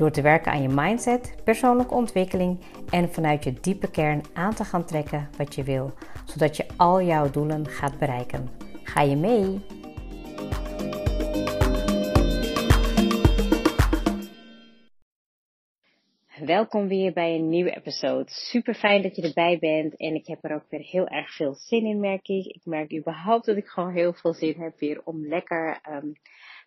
Door te werken aan je mindset, persoonlijke ontwikkeling en vanuit je diepe kern aan te gaan trekken wat je wil, zodat je al jouw doelen gaat bereiken. Ga je mee? Welkom weer bij een nieuwe episode. Super fijn dat je erbij bent en ik heb er ook weer heel erg veel zin in, merk ik. Ik merk überhaupt dat ik gewoon heel veel zin heb weer om lekker um,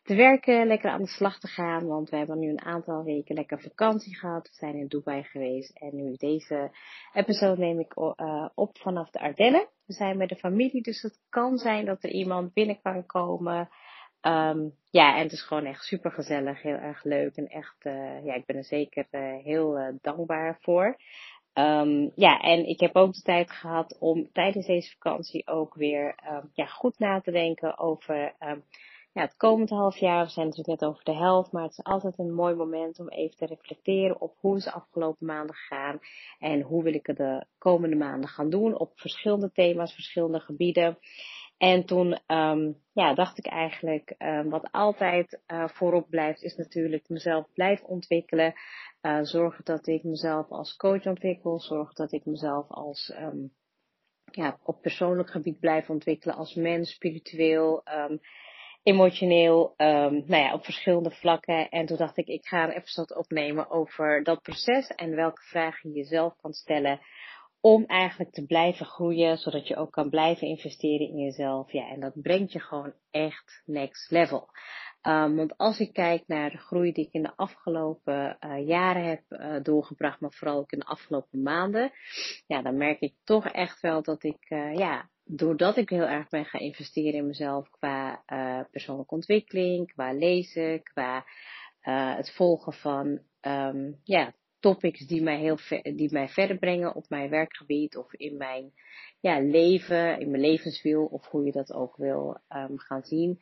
te werken, lekker aan de slag te gaan. Want we hebben nu een aantal weken lekker vakantie gehad. We zijn in Dubai geweest en nu deze episode neem ik uh, op vanaf de Ardennen. We zijn met de familie, dus het kan zijn dat er iemand binnen kan komen. Um, ja, en het is gewoon echt super gezellig, heel erg leuk en echt, uh, ja, ik ben er zeker uh, heel dankbaar voor. Um, ja, en ik heb ook de tijd gehad om tijdens deze vakantie ook weer um, ja, goed na te denken over ja, het komend half jaar. We zijn natuurlijk net over de helft, maar het is altijd een mooi moment om even te reflecteren op hoe is de afgelopen maanden gegaan en hoe wil ik het de komende maanden gaan doen op verschillende thema's, verschillende gebieden. En toen um, ja, dacht ik eigenlijk, um, wat altijd uh, voorop blijft, is natuurlijk mezelf blijven ontwikkelen. Uh, zorgen dat ik mezelf als coach ontwikkel. Zorgen dat ik mezelf als, um, ja, op persoonlijk gebied blijf ontwikkelen. Als mens, spiritueel, emotioneel, nou ja, op verschillende vlakken. En toen dacht ik, ik ga een episode opnemen over dat proces en welke vragen je jezelf kan stellen om eigenlijk te blijven groeien, zodat je ook kan blijven investeren in jezelf. Ja, en dat brengt je gewoon echt next level. Um, want als ik kijk naar de groei die ik in de afgelopen uh, jaren heb uh, doorgebracht, maar vooral ook in de afgelopen maanden, ja, dan merk ik toch echt wel dat ik, uh, ja, doordat ik heel erg ben gaan investeren in mezelf qua persoonlijke ontwikkeling, qua lezen, qua het volgen van, um, ja, topics die mij, heel die mij verder brengen op mijn werkgebied of in mijn ja, leven, in mijn levenswiel of hoe je dat ook wil um, gaan zien.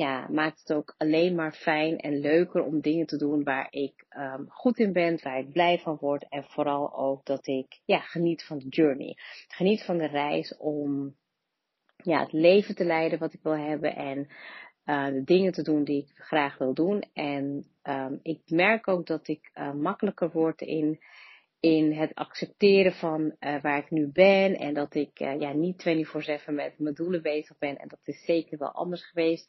Ja, maakt het ook alleen maar fijn en leuker om dingen te doen waar ik um, goed in ben, waar ik blij van word en vooral ook dat ik ja, geniet van de journey. Geniet van de reis om ja, het leven te leiden wat ik wil hebben en uh, de dingen te doen die ik graag wil doen. En um, ik merk ook dat ik uh, makkelijker word in, in het accepteren van uh, waar ik nu ben. En dat ik ja, niet 24-7 met mijn doelen bezig ben. En dat is zeker wel anders geweest.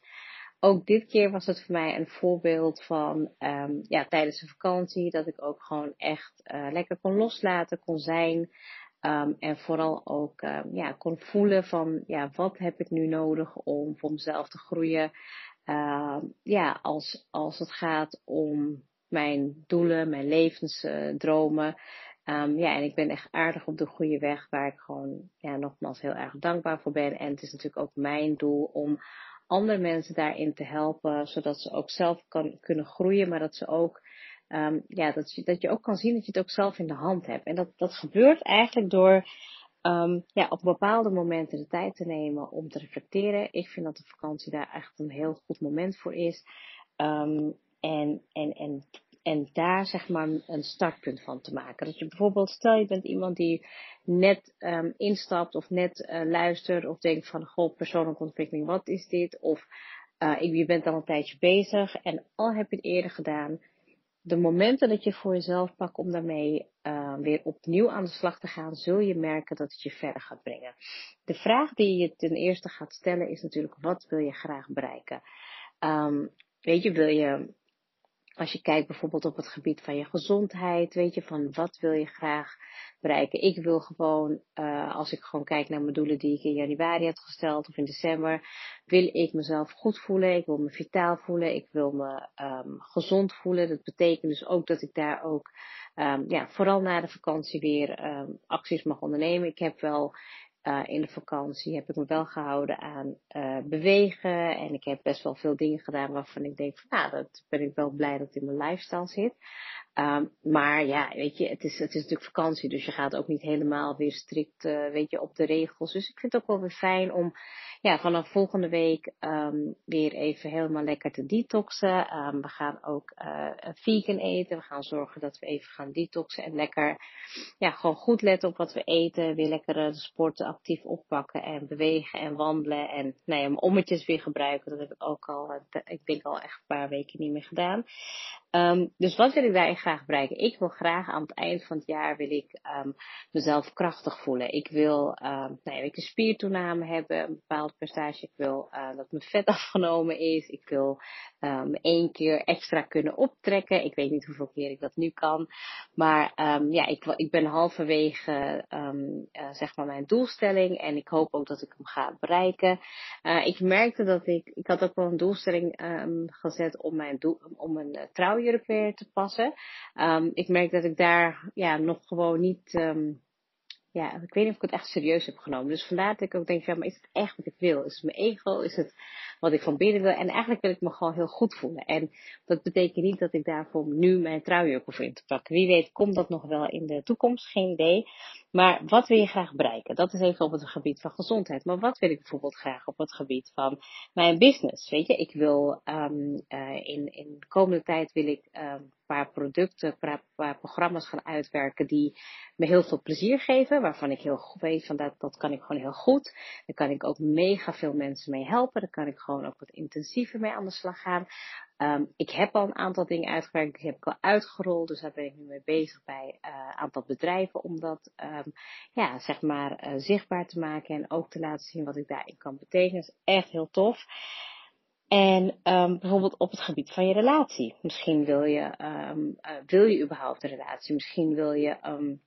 Ook dit keer was het voor mij een voorbeeld van um, ja, tijdens de vakantie. Dat ik ook gewoon echt lekker kon loslaten, kon zijn. Um, en vooral ook um, ja, kon voelen van ja, wat heb ik nu nodig om voor mezelf te groeien. Ja, als, als het gaat om mijn doelen, mijn levensdromen. Ja, en ik ben echt aardig op de goede weg waar ik gewoon ja, nogmaals heel erg dankbaar voor ben. En het is natuurlijk ook mijn doel om andere mensen daarin te helpen, zodat ze ook zelf kan, kunnen groeien, maar dat ze ook um, ja, dat, je, dat je ook kan zien dat je het ook zelf in de hand hebt. En dat, dat gebeurt eigenlijk door um, ja, op bepaalde momenten de tijd te nemen om te reflecteren. Ik vind dat de vakantie daar echt een heel goed moment voor is. Um, en, en, en, en daar zeg maar een startpunt van te maken. Dat je bijvoorbeeld, stel je bent iemand die net um, instapt of net uh, luistert of denkt van, goh, persoonlijke ontwikkeling, wat is dit? Of uh, je bent al een tijdje bezig en al heb je het eerder gedaan, de momenten dat je voor jezelf pakt om daarmee uh, weer opnieuw aan de slag te gaan, zul je merken dat het je verder gaat brengen. De vraag die je ten eerste gaat stellen is natuurlijk, wat wil je graag bereiken? Um, weet je, wil je, als je kijkt bijvoorbeeld op het gebied van je gezondheid, weet je, van wat wil je graag bereiken. Ik wil gewoon, uh, als ik gewoon kijk naar mijn doelen die ik in januari had gesteld of in december, wil ik mezelf goed voelen. Ik wil me vitaal voelen. Ik wil me um, gezond voelen. Dat betekent dus ook dat ik daar ook, um, ja, vooral na de vakantie weer um, acties mag ondernemen. Ik heb wel Uh, in de vakantie heb ik me wel gehouden aan uh, bewegen. En ik heb best wel veel dingen gedaan waarvan ik denk van nou, dat ben ik wel blij dat in mijn lifestyle zit. Um, maar ja, weet je, het is, het is natuurlijk vakantie, dus je gaat ook niet helemaal weer strikt, uh, weet je, op de regels. Dus ik vind het ook wel weer fijn om, ja, vanaf volgende week um, weer even helemaal lekker te detoxen. Um, we gaan ook uh, vegan eten. We gaan zorgen dat we even gaan detoxen en lekker, ja, gewoon goed letten op wat we eten. Weer lekker de sporten actief oppakken en bewegen en wandelen en, nou ommetjes weer gebruiken. Dat heb ik ook al, ik denk al echt een paar weken niet meer gedaan. Um, dus wat wil ik daarin graag bereiken? Ik wil graag aan het eind van het jaar wil ik um, mezelf krachtig voelen. Ik wil um, nou ja, ik een spiertoename hebben, een bepaald percentage. Ik wil uh, dat mijn vet afgenomen is. Ik wil één keer extra kunnen optrekken. Ik weet niet hoeveel keer ik dat nu kan. Maar ja, ik, ik ben halverwege uh, zeg maar mijn doelstelling. En ik hoop ook dat ik hem ga bereiken. Uh, ik merkte dat ik, ik had ook wel een doelstelling gezet om mijn, doel, om een uh, weer te passen. Um, ik merk dat ik daar ja, nog gewoon niet um, ja, ik weet niet of ik het echt serieus heb genomen. Dus vandaar dat ik ook denk, ja, maar is het echt wat ik wil? Is het mijn ego? Is het wat ik van binnen wil? En eigenlijk wil ik me gewoon heel goed voelen. En dat betekent niet dat ik daarvoor nu mijn trouwjurk hoef in te pakken. Wie weet komt dat nog wel in de toekomst, geen idee. Maar wat wil je graag bereiken? Dat is even op het gebied van gezondheid. Maar wat wil ik bijvoorbeeld graag op het gebied van mijn business? Weet je, ik wil um, uh, in, in de komende tijd wil ik um, paar producten, paar programma's gaan uitwerken die me heel veel plezier geven. Waarvan ik heel goed weet van dat, dat kan ik gewoon heel goed. Daar kan ik ook mega veel mensen mee helpen. Daar kan ik gewoon ook wat intensiever mee aan de slag gaan. Um, ik heb al een aantal dingen uitgewerkt, die heb ik al uitgerold, dus daar ben ik nu mee bezig bij een uh, aantal bedrijven om dat um, ja, zeg maar uh, zichtbaar te maken en ook te laten zien wat ik daarin kan betekenen. Dat is echt heel tof. En um, bijvoorbeeld op het gebied van je relatie. Misschien wil je, um, wil je überhaupt een relatie? Misschien wil je um,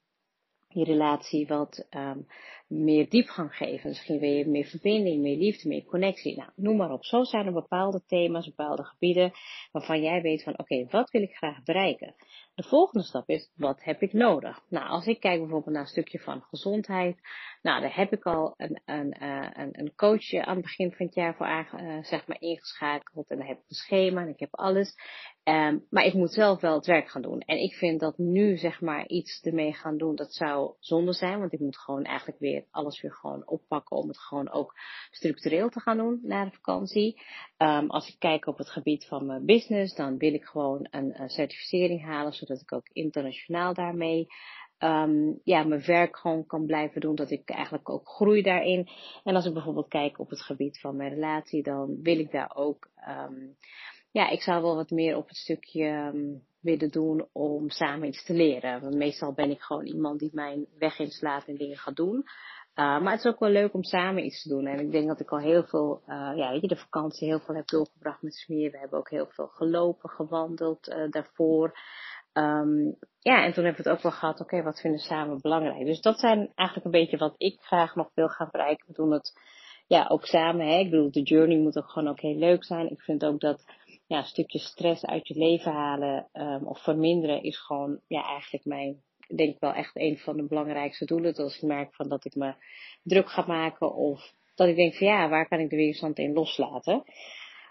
je relatie wat um, meer diepgang geven. Misschien wil je meer verbinding, meer liefde, meer connectie. Nou, noem maar op. Zo zijn er bepaalde thema's, bepaalde gebieden waarvan jij weet van oké, wat wil ik graag bereiken? De volgende stap is, wat heb ik nodig? Nou, als ik kijk bijvoorbeeld naar een stukje van gezondheid, nou, daar heb ik al een, een, een, een coach aan het begin van het jaar voor uh, zeg maar ingeschakeld. En dan heb ik een schema en ik heb alles. Um, maar ik moet zelf wel het werk gaan doen. En ik vind dat nu zeg maar iets ermee gaan doen, dat zou zonde zijn. Want ik moet gewoon eigenlijk weer alles weer gewoon oppakken om het gewoon ook structureel te gaan doen na de vakantie. Um, als ik kijk op het gebied van mijn business, dan wil ik gewoon een, certificering halen, zodat ik ook internationaal daarmee um, ja, mijn werk gewoon kan blijven doen. Dat ik eigenlijk ook groei daarin. En als ik bijvoorbeeld kijk op het gebied van mijn relatie, dan wil ik daar ook, ja, ik zou wel wat meer op het stukje um, willen doen om samen iets te leren. Want meestal ben ik gewoon iemand die mijn weg inslaat en dingen gaat doen. Uh, maar het is ook wel leuk om samen iets te doen. En ik denk dat ik al heel veel, uh, ja, weet je, de vakantie heel veel heb doorgebracht met Smeer. We hebben ook heel veel gelopen, gewandeld uh, daarvoor. Um, ja, en toen hebben we het ook wel gehad, oké, wat vinden we samen belangrijk? Dus dat zijn eigenlijk een beetje wat ik graag nog wil gaan bereiken. We doen het ja, ook samen. Hè? Ik bedoel, de journey moet ook gewoon ook heel leuk zijn. Ik vind ook dat ja, een stukje stress uit je leven halen um, of verminderen is gewoon ja, eigenlijk mijn, ik denk wel echt een van de belangrijkste doelen. Dat als ik merk van dat ik me druk ga maken of dat ik denk van ja, waar kan ik de weerstand in loslaten?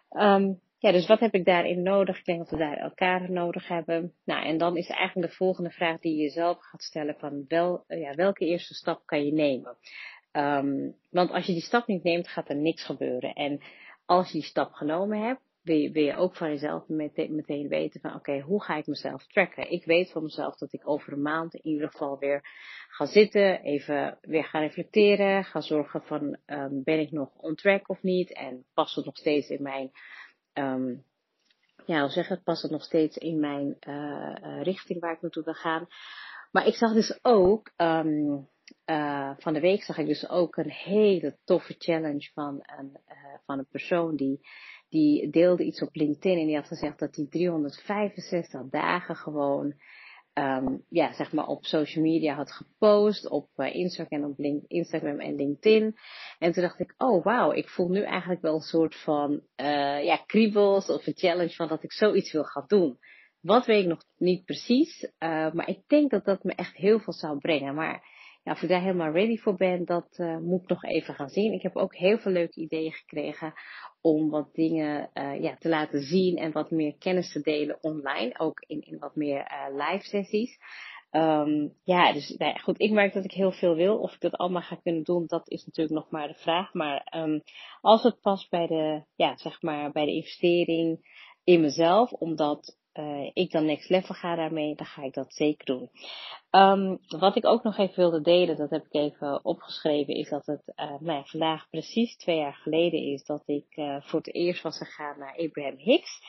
Um, ja, dus wat heb ik daarin nodig? Ik denk dat we daar elkaar nodig hebben. Nou, en dan is eigenlijk de volgende vraag die je jezelf gaat stellen van wel, ja, welke eerste stap kan je nemen? Um, want als je die stap niet neemt, gaat er niks gebeuren. En als je die stap genomen hebt, wil je, ook van jezelf meteen, meteen weten van oké, hoe ga ik mezelf tracken? Ik weet van mezelf dat ik over een maand in ieder geval weer ga zitten, even weer ga reflecteren, ga zorgen van um, ben ik nog on track of niet en past het nog steeds in mijn um, ja, hoe zeg het, past het nog steeds in mijn uh, uh, richting waar ik naartoe wil gaan. Maar ik zag dus ook, um, uh, van de week zag ik dus ook een hele toffe challenge van een, van een persoon die, die deelde iets op LinkedIn en die had gezegd dat hij 365 dagen gewoon um, ja, zeg maar op social media had gepost, op uh, Instagram, op link, Instagram en LinkedIn. En toen dacht ik, oh wauw, ik voel nu eigenlijk wel een soort van uh, ja, kriebels of een challenge van dat ik zoiets wil gaan doen. Wat weet ik nog niet precies, uh, maar ik denk dat dat me echt heel veel zou brengen. Maar ja, of ik daar helemaal ready voor ben, dat uh, moet ik nog even gaan zien. Ik heb ook heel veel leuke ideeën gekregen om wat dingen uh, ja, te laten zien en wat meer kennis te delen online. Ook in, in wat meer uh, live sessies. Um, ja, dus nou ja, goed, ik merk dat ik heel veel wil. Of ik dat allemaal ga kunnen doen, dat is natuurlijk nog maar de vraag. Maar um, als het past bij de, ja, zeg maar, bij de investering in mezelf, omdat uh, ik dan next level ga daarmee, dan ga ik dat zeker doen. Um, wat ik ook nog even wilde delen, dat heb ik even opgeschreven, is dat het nou vandaag precies twee jaar geleden is dat ik uh, voor het eerst was gegaan naar Abraham Hicks.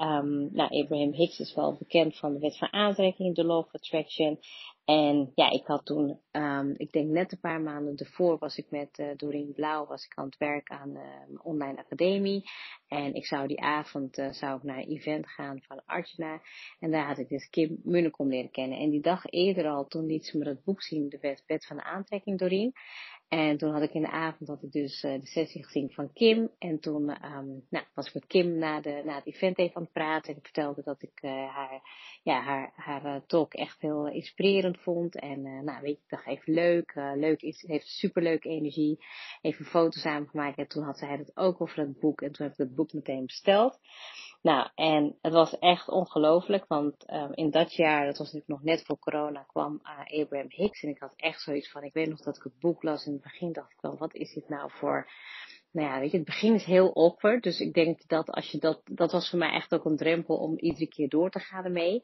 Um, nou, Abraham Hicks is wel bekend van de wet van aantrekking, de law of attraction. En ja, ik had toen, um, ik denk net een paar maanden ervoor was ik met uh, Doreen Blauw, was ik aan het werk aan uh, mijn online academie. En ik zou die avond, uh, zou ik naar een event gaan van Arjuna. En daar had ik dus Kim Munnekom leren kennen. En die dag eerder al, toen liet ze me dat boek zien, de wet, wet van de aantrekking, Doreen. En toen had ik in de avond had ik dus uh, de sessie gezien van Kim. En toen um, nou, was ik met Kim na, de, na het event even aan het praten. En ik vertelde dat ik uh, haar, ja, haar, haar uh, talk echt heel inspirerend vond. En nou, weet je, ik dacht even leuk. leuk is, heeft superleuke energie. Even foto's aangemaakt. En toen had zij het ook over het boek. En toen heb ik het boek meteen besteld. Nou, en het was echt ongelooflijk, want um, in dat jaar, dat was natuurlijk nog net voor corona, kwam uh, Abraham Hicks. En ik had echt zoiets van, ik weet nog dat ik het boek las. In het begin dacht ik wel, wat is dit nou voor... Nou ja, weet je, het begin is heel awkward. Dus ik denk dat als je dat, dat was voor mij echt ook een drempel om iedere keer door te gaan ermee.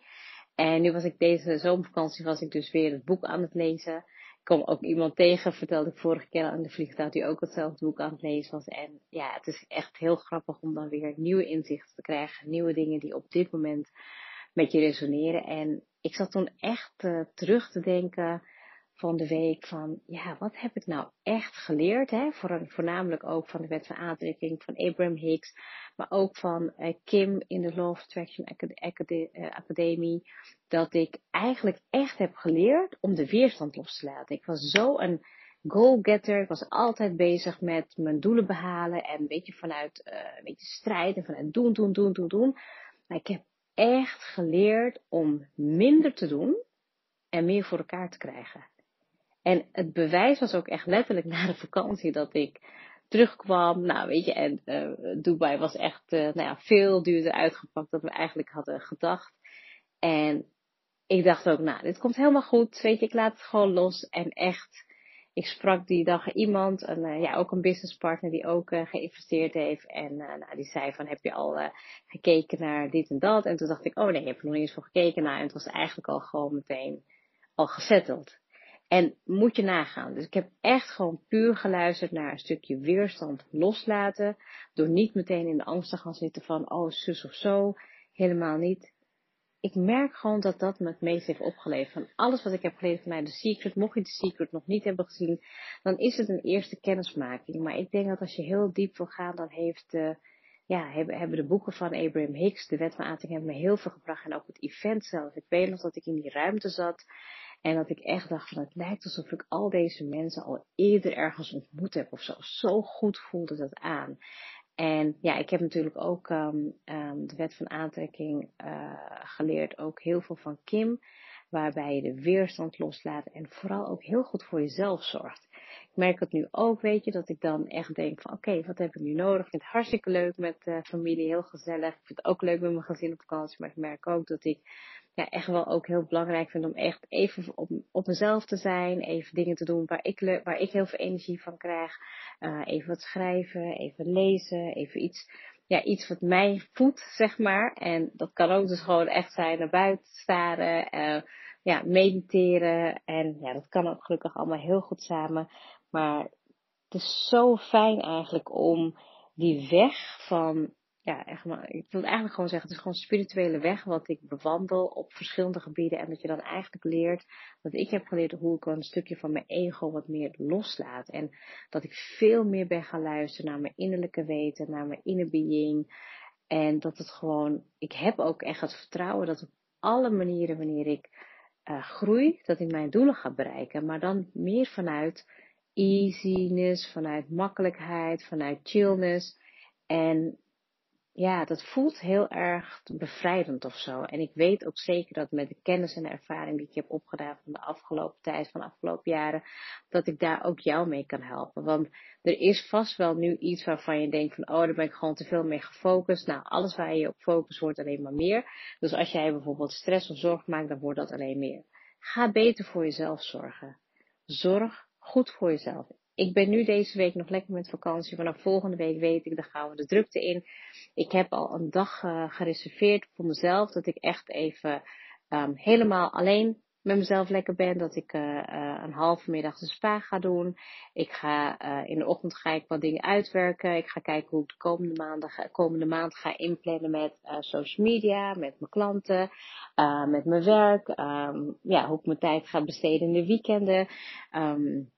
En nu was ik deze zomervakantie, was ik dus weer het boek aan het lezen kwam ook iemand tegen, vertelde ik vorige keer aan de vliegtuig, die ook hetzelfde boek aan het lezen was. En ja, het is echt heel grappig om dan weer nieuwe inzichten te krijgen, nieuwe dingen die op dit moment met je resoneren. En ik zat toen echt uh, terug te denken van de week van, ja, wat heb ik nou echt geleerd? Hè? voornamelijk ook van de wet van aantrekking van Abraham Hicks, maar ook van uh, Kim in de Law of Attraction eh, Academy, dat ik eigenlijk echt heb geleerd om de weerstand los te laten. Ik was zo een goal-getter, ik was altijd bezig met mijn doelen behalen en een beetje vanuit uh, een beetje strijd en vanuit doen, doen, doen, doen, doen. Maar ik heb echt geleerd om minder te doen en meer voor elkaar te krijgen. En het bewijs was ook echt letterlijk na de vakantie dat ik terugkwam. Nou, weet je, en uh, Dubai was echt uh, nou ja, veel duurder uitgepakt dan we eigenlijk hadden gedacht. En ik dacht ook, nou, dit komt helemaal goed. Weet je, ik laat het gewoon los. En echt, ik sprak die dag iemand, een, uh, ja, ook een businesspartner die ook geïnvesteerd heeft. En nou, die zei van, heb je al gekeken naar dit en dat? En toen dacht ik, oh nee, ik heb er nog niet eens voor gekeken. Nou, en het was eigenlijk al gewoon meteen al gezetteld. En moet je nagaan. Dus ik heb echt gewoon puur geluisterd naar een stukje weerstand loslaten. Door niet meteen in de angst te gaan zitten van, oh, zus of zo. Helemaal niet. Ik merk gewoon dat dat me het meest heeft opgeleverd. Van alles wat ik heb geleerd vanuit The Secret. Mocht je The Secret nog niet hebben gezien, dan is het een eerste kennismaking. Maar ik denk dat als je heel diep wil gaan, dan heeft de, ja, hebben, hebben de boeken van Abraham Hicks, de wet van Aanting, hebben me heel veel gebracht. En ook het event zelf. Ik weet nog dat ik in die ruimte zat. En dat ik echt dacht van het lijkt alsof ik al deze mensen al eerder ergens ontmoet heb of zo. Zo goed voelde dat aan. En ja, ik heb natuurlijk ook um, um, de wet van aantrekking uh, geleerd. Ook heel veel van Kim. Waarbij je de weerstand loslaat en vooral ook heel goed voor jezelf zorgt. Ik merk het nu ook, weet je, dat ik dan echt denk van oké, wat heb ik nu nodig? Ik vind het hartstikke leuk met uh, familie, heel gezellig. Ik vind het ook leuk met mijn gezin op vakantie. Maar ik merk ook dat ik ja, echt wel ook heel belangrijk vind om echt even op, op mezelf te zijn. Even dingen te doen waar ik, waar ik heel veel energie van krijg. Uh, even wat schrijven, even lezen, even iets, ja, iets wat mij voedt, zeg maar. En dat kan ook dus gewoon echt zijn naar buiten staren, uh, ja, mediteren. En ja, dat kan ook gelukkig allemaal heel goed samen. Maar het is zo fijn eigenlijk om die weg van ja, echt maar, ik wil eigenlijk gewoon zeggen, het is gewoon een spirituele weg wat ik bewandel op verschillende gebieden. En dat je dan eigenlijk leert, dat ik heb geleerd hoe ik een stukje van mijn ego wat meer loslaat. En dat ik veel meer ben gaan luisteren naar mijn innerlijke weten, naar mijn inner being. En dat het gewoon, ik heb ook echt het vertrouwen dat op alle manieren wanneer ik uh, groei, dat ik mijn doelen ga bereiken. Maar dan meer vanuit easiness, vanuit makkelijkheid, vanuit chillness. En ja, dat voelt heel erg bevrijdend of zo. En ik weet ook zeker dat met de kennis en de ervaring die ik heb opgedaan van de afgelopen tijd, van de afgelopen jaren, dat ik daar ook jou mee kan helpen. Want er is vast wel nu iets waarvan je denkt van, oh, daar ben ik gewoon te veel mee gefocust. Nou, alles waar je op focust wordt alleen maar meer. Dus als jij bijvoorbeeld stress of zorg maakt, dan wordt dat alleen meer. Ga beter voor jezelf zorgen. Zorg goed voor jezelf. Ik ben nu deze week nog lekker met vakantie. Vanaf volgende week weet ik, dan gaan we de drukte in. Ik heb al een dag uh, gereserveerd voor mezelf. Dat ik echt even um, helemaal alleen met mezelf lekker ben. Dat ik uh, uh, een halve middag de spa ga doen. Ik ga in de ochtend ga ik wat dingen uitwerken. Ik ga kijken hoe ik de komende, maanden, komende maand ga inplannen met social media, met mijn klanten, met mijn werk. Um, ja, hoe ik mijn tijd ga besteden in de weekenden. Um,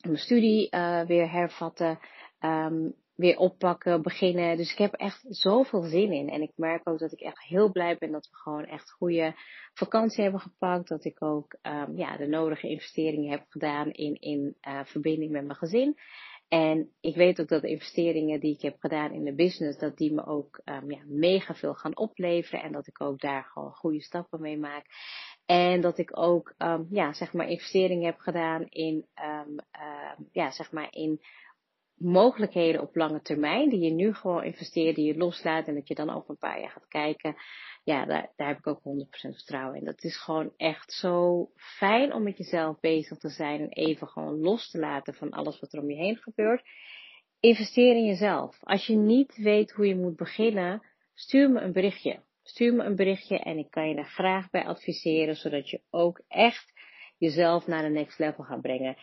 mijn studie uh, weer hervatten, um, weer oppakken, beginnen. Dus ik heb echt zoveel zin in. En ik merk ook dat ik echt heel blij ben dat we gewoon echt goede vakantie hebben gepakt. Dat ik ook um, ja, de nodige investeringen heb gedaan in, in uh, verbinding met mijn gezin. En ik weet ook dat de investeringen die ik heb gedaan in de business, dat die me ook um, ja, mega veel gaan opleveren. En dat ik ook daar gewoon goede stappen mee maak. En dat ik ook, um, ja, zeg maar, investeringen heb gedaan in, um, uh, ja, zeg maar, in mogelijkheden op lange termijn. Die je nu gewoon investeert, die je loslaat. En dat je dan over een paar jaar gaat kijken. Ja, daar, daar heb ik ook 100% vertrouwen in. Dat is gewoon echt zo fijn om met jezelf bezig te zijn. En even gewoon los te laten van alles wat er om je heen gebeurt. Investeer in jezelf. Als je niet weet hoe je moet beginnen, stuur me een berichtje. Stuur me een berichtje en ik kan je daar graag bij adviseren, zodat je ook echt jezelf naar de next level gaat brengen.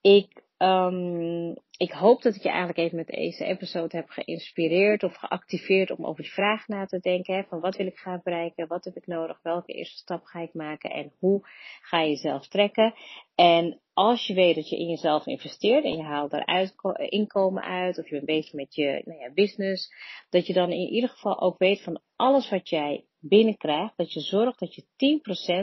Ik, um, ik hoop dat ik je eigenlijk even met deze episode heb geïnspireerd of geactiveerd om over die vraag na te denken. Hè, van wat wil ik gaan bereiken? Wat heb ik nodig? Welke eerste stap ga ik maken? En hoe ga je jezelf trekken? En als je weet dat je in jezelf investeert en je haalt daar inkomen uit, of je bent bezig met je nou ja, business, dat je dan in ieder geval ook weet van alles wat jij binnenkrijgt, dat je zorgt dat je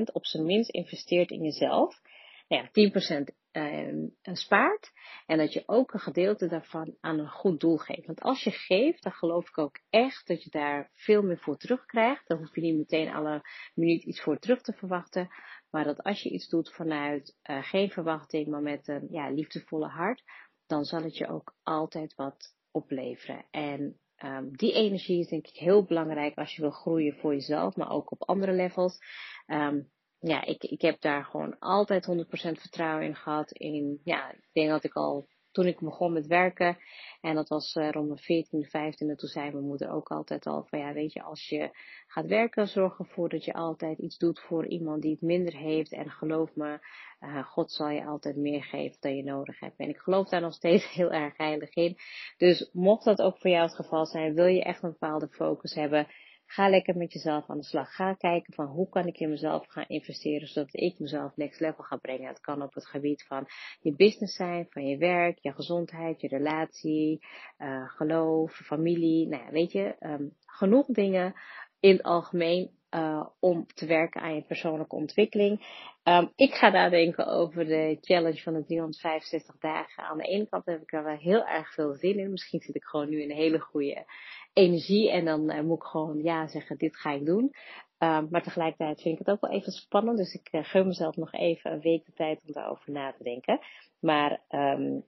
10% op zijn minst investeert in jezelf. Nou ja, 10% uh, spaart. En dat je ook een gedeelte daarvan aan een goed doel geeft. Want als je geeft, dan geloof ik ook echt dat je daar veel meer voor terugkrijgt. Dan hoef je niet meteen alle minuut iets voor terug te verwachten. Maar dat als je iets doet vanuit uh, geen verwachting, maar met een ja, liefdevolle hart, dan zal het je ook altijd wat opleveren. En um, die energie is denk ik heel belangrijk als je wil groeien voor jezelf, maar ook op andere levels. Um, ja, ik, ik heb daar gewoon altijd 100% vertrouwen in gehad. In, ja, ik denk dat ik al toen ik begon met werken, en dat was uh, rond mijn 14e, 15e, toen zei mijn moeder ook altijd al van ja, weet je, als je gaat werken, zorg ervoor dat je altijd iets doet voor iemand die het minder heeft. En geloof me, uh, God zal je altijd meer geven dan je nodig hebt. En ik geloof daar nog steeds heel erg heilig in. Dus mocht dat ook voor jou het geval zijn, wil je echt een bepaalde focus hebben, Ga lekker met jezelf aan de slag. Ga kijken van hoe kan ik in mezelf gaan investeren zodat ik mezelf next level ga brengen. Het kan op het gebied van je business zijn, van je werk, je gezondheid, je relatie, uh, geloof, familie. Nou ja, weet je, um, genoeg dingen in het algemeen uh, om te werken aan je persoonlijke ontwikkeling. Um, ik ga nadenken over de challenge van de 365 dagen. Aan de ene kant heb ik er wel heel erg veel zin in. Misschien zit ik gewoon nu in een hele goede energie en dan uh, moet ik gewoon ja zeggen, dit ga ik doen. Um, maar tegelijkertijd vind ik het ook wel even spannend, dus ik uh, gun mezelf nog even een week de tijd om daarover na te denken. Maar um,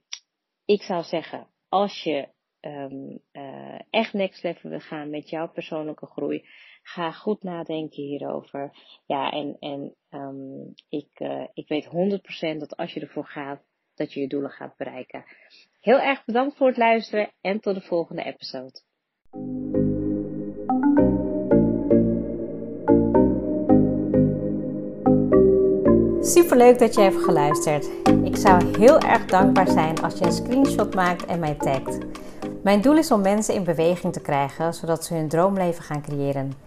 ik zou zeggen, als je echt next level wil gaan met jouw persoonlijke groei, ga goed nadenken hierover. Ja, en, en um, ik, uh, ik weet 100% dat als je ervoor gaat, dat je je doelen gaat bereiken. Heel erg bedankt voor het luisteren en tot de volgende episode. Super leuk dat je hebt geluisterd. Ik zou heel erg dankbaar zijn als je een screenshot maakt en mij tagt. Mijn doel is om mensen in beweging te krijgen, zodat ze hun droomleven gaan creëren.